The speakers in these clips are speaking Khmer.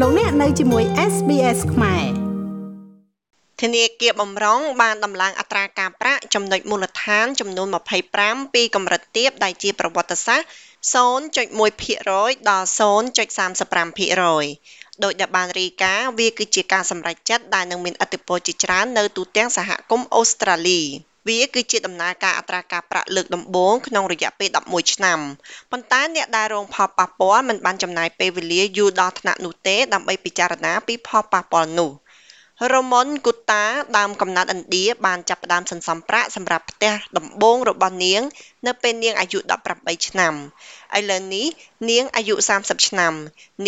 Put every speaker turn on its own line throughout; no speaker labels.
លោកអ្នកនៅជាមួយ SBS ខ្មែរ
ធនាគារបំរុងបានដំឡើងអត្រាការប្រាក់ចំណុចមូលដ្ឋានចំនួន25ពីកម្រិតទាបដែលជាប្រវត្តិសាស្ត្រ0.1%ដល់0.35%ដោយដែលបានរាយការណ៍វាគឺជាការសម្រេចចិត្តដែលនឹងមានឥទ្ធិពលជាច្រើននៅទូទាំងសហគមន៍អូស្ត្រាលី វាគឺជាដំណើរការអត្រាការប្រាក់លើកដំបូងក្នុងរយៈពេល11ឆ្នាំប៉ុន្តែអ្នកដែលរងផលប៉ះពាល់មិនបានចំណាយពេលវេលាយូរដល់ថ្នាក់នោះទេដើម្បីពិចារណាពីផលប៉ះពាល់នោះ។ រ៉ូម៉ុនគូតា ដើមកំណើតឥណ្ឌា បានចាប់ផ្ដើមសន្សំប្រាក់សម្រាប់ផ្ទះដំបូងរបស់នាង នៅពេលនាងអាយុ 18 ឆ្នាំឥឡូវនេះនាងអាយុ 30 ឆ្នាំ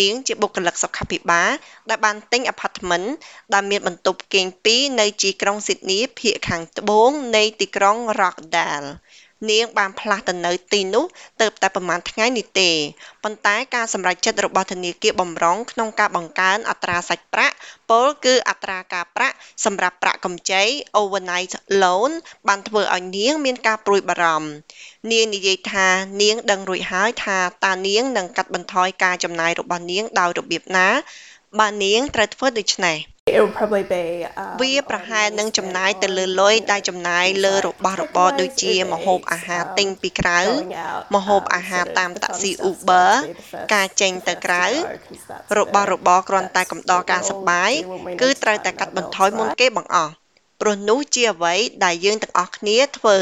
នាងជាបុគ្គលិកសុខាភិបាលដែលបានទិញអាផាតមិនដែលមានបន្ទប់គេងពីរនៅទីក្រុងស៊ីដនីភាគខាងត្បូងនៃទីក្រុង Rockdale នាងបានផ្លាស់ទៅនៅទីនោះទៅតែប្រហែលថ្ងៃនេះទេប៉ុន្តែការសម្រេចចិត្តរបស់ធនាគារបម្រុងក្នុងការបង្កើនអត្រាសាច់ប្រាក់ពលគឺអត្រាការប្រាក់សម្រាប់ប្រាក់កម្ចី overnight loan បានធ្វើឲ្យនាងមានការព្រួយបារម្ភនាងនិយាយថានាងដឹងរួចហើយថាតើនាងនឹងកាត់បន្ថយការចំណាយរបស់នាងដោយរបៀបណា បើនាងត្រូវធ្វើដូច្នេះ
it would probably be
វាប្រហែលនឹងចំណាយទៅលើលុយដែលចំណាយលើរបស់របរដូចជាម្ហូបអាហារទិញពីក្រៅម្ហូបអាហារតាមតាក់ស៊ី Uber ការចេញទៅក្រៅរបស់របរគ្រាន់តែកំដរការសប្បាយគឺត្រូវតែកាត់បន្ថយមុនគេបង្អស់ព្រោះនោះជាអ្វីដែលយើងទាំងអស់គ្នាធ្វើ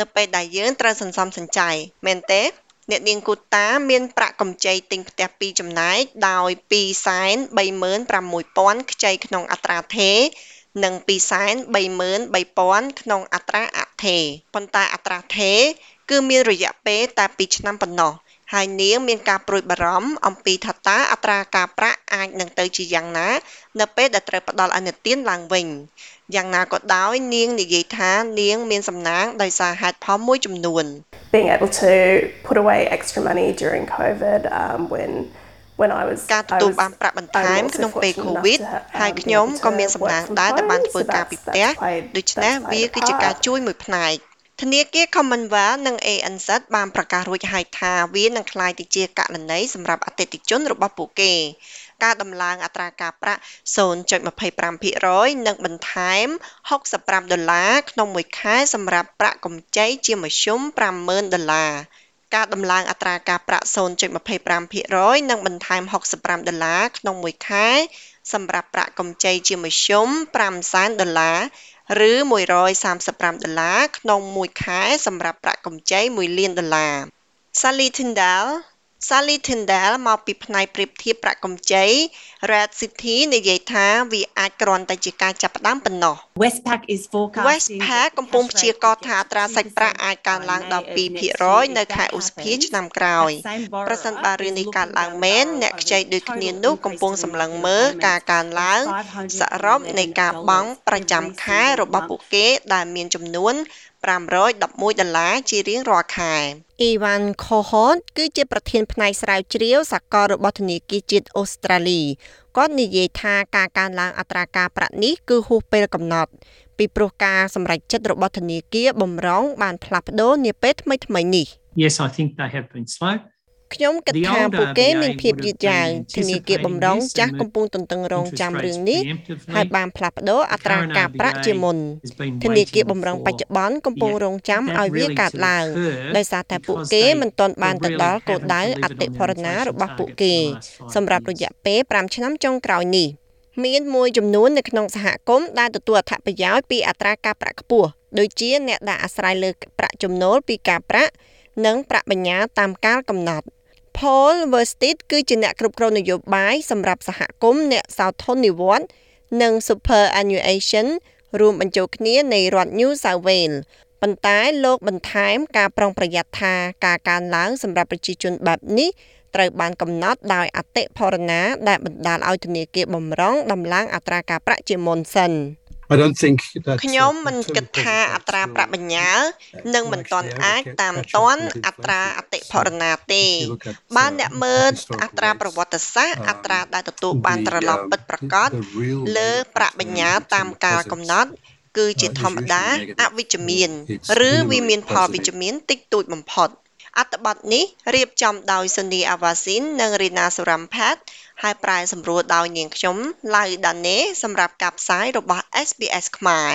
នៅពេលដែលយើងត្រូវសន្សំសំចៃមែនទេ អ្នកនាងគូតាមានប្រាក់កម្ចីទិញផ្ទះពីរចំណែកដោយ236,000ខ្ចីក្នុងអត្រាថេរនិង233,000ក្នុងអត្រាអថេរ ប៉ុន្តែអត្រាថេរគឺមានរយៈពេលតែ2ឆ្នាំប៉ុណ្ណោះ ហើយនាងមានការព្រួយបារម្ភអំពីថាតើអត្រាការប្រាក់អាចនឹងទៅជាយ៉ាងណា នៅពេលដែលត្រូវផ្ដល់អនុទានឡើងវិញយ៉ាងណាក៏ដោយនាងនិយាយថានាងមានសំណាងដោយសារហេតុផលមួយចំនួន
being able to put away extra money during covid um when when I was
ការទទួលបានប្រាក់បន្ថែមក្នុងពេល COVID ហើយខ្ញុំក៏មានសំណាងដែរដែលបានធ្វើការពីផ្ទះដូច្នេះវាគឺជាការជួយមួយផ្នែក ធនាគារ Commonwealth និង ANZ បានប្រកាសរួចហើយថាវានឹងក្លាយទៅជាករណីសម្រាប់អតិថិជនរបស់ពួកគេ ការដំឡើងអត្រាការប្រាក់0.25%និងបន្ថែម65ដុល្លារក្នុងមួយខែសម្រាប់ប្រាក់កម្ចីជាមធ្យម50,000ដុល្លារការដំឡើងអត្រាការប្រាក់0.25%និងបន្ថែម65ដុល្លារក្នុងមួយខែសម្រាប់ប្រាក់កម្ចីជាមធ្យម5សែនដុល្លារ ឬ 135 ដុល្លារក្នុងមួយខែសម្រាប់ប្រាក់កម្ចី 1 លានដុល្លារ Sally Tyndall Sally Tyndall មកពីផ្នែកប្រៀបធៀបប្រាក់កម្ចី Red City និយាយថាវាអាចគ្រាន់តែជាការចាប់ផ្ដើមប៉ុណ្ណោះ
Westpac is forecasting
Westpac កំពុងព្យាករណ៍ថាអត្រាសាច់ប្រាក់អាចកើនឡើងដល់2%នៅខែឧសភាឆ្នាំក្រោយប្រសិនបើរឿងនេះកើតឡើងមែនអ្នកខ្ចីដូចគ្នានោះកំពុងសម្លឹងមើលការកើនឡើងសរុបនៃការបង់ប្រចាំខែរបស់ពួកគេដែលមានចំនួន 511ដុល្លារជារៀងរាល់ខែអ៊ីវ៉ាន់ខូហតគឺជាប្រធានផ្នែកស្រាវជ្រាវសកលរបស់ធនាគារជាតិអូស្ត្រាលីគាត់និយាយថាការកើនឡើងអត្រាការប្រាក់នេះគឺហួសពេលកំណត់ ពីព្រោះការសម្រេចចិត្តរបស់ធនាគារបំរុងបានផ្លាស់ប្ដូរនាពេលថ្មីៗនេះ
Yes I think they have been slow
ខ្ញុំគិតថាពួកគេមានភាពយឺតយ៉ាវធនាគារបំរុងចាស់កំពុងទន្ទឹងរង់ចាំរឿងនេះហើយបានផ្លាស់ប្ដូរអត្រាការប្រាក់ជាមុនធនាគារបំរុងបច្ចុប្បន្នកំពុងរង់ចាំឲ្យវាកើតឡើងដោយសារតែពួកគេមិនទាន់បានទៅដល់គោលដៅអតិផរណារបស់ពួកគេ សម្រាប់រយៈពេល5ឆ្នាំចុងក្រោយនេះមានមួយចំនួននៅក្នុងសហគមន៍ដែលទទួលអត្ថប្រយោជន៍ពីអត្រាការប្រាក់ខ្ពស់ដូចជាអ្នកដែលអាស្រ័យលើប្រាក់ចំណូលពីការប្រាក់និងប្រាក់បញ្ញើតាមកាលកំណត់ Paul Versteed គឺជាអ្នកគ្រប់គ្រងនយោបាយសម្រាប់សហគមន៍អ្នកសោធននិវត្តន៍និង Superannuation រួមបញ្ចូលគ្នានៃរដ្ឋ New South Wales ប៉ុន្តែលោកបន្ថែមការប្រុងប្រយ័ត្នថាការកើនឡើងសម្រាប់ប្រជាជនបែបនេះត្រូវបានកំណត់ដោយអតិផរណាដែលបណ្ដាលឲ្យធនាគារបំរុងដំឡើងអត្រាការប្រាក់ជាមុនសិន។
I don't think that
ខ្ញុំមិនគិតថាអត្រាប្រាក់បញ្ញើនឹងមិនទាន់អាចតាមទាន់អត្រាអតិផរណាទេបើអ្នកមើលអត្រាប្រវត្តិសាស្ត្រអត្រាដែលទទួលបានត្រឡប់ពិតប្រាកដលើប្រាក់បញ្ញើតាមការកំណត់គឺជាធម្មតាអវិជ្ជមានឬវាមានផលវិជ្ជមានតិចតួចបំផុតអត្ថបទនេះរៀបចំដោយសូនីអាវ៉ាស៊ីននិងរីណាសូរ៉ាំផាត ហើយប្រែសម្រួលដោយនាងខ្ញុំ ឡៅដាណេសម្រាប់ការផ្សាយរបស់ SBS ខ្មែរ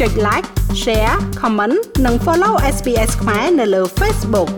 ចុច like share comment និង follow SBS ខ្មែរនៅលើ Facebook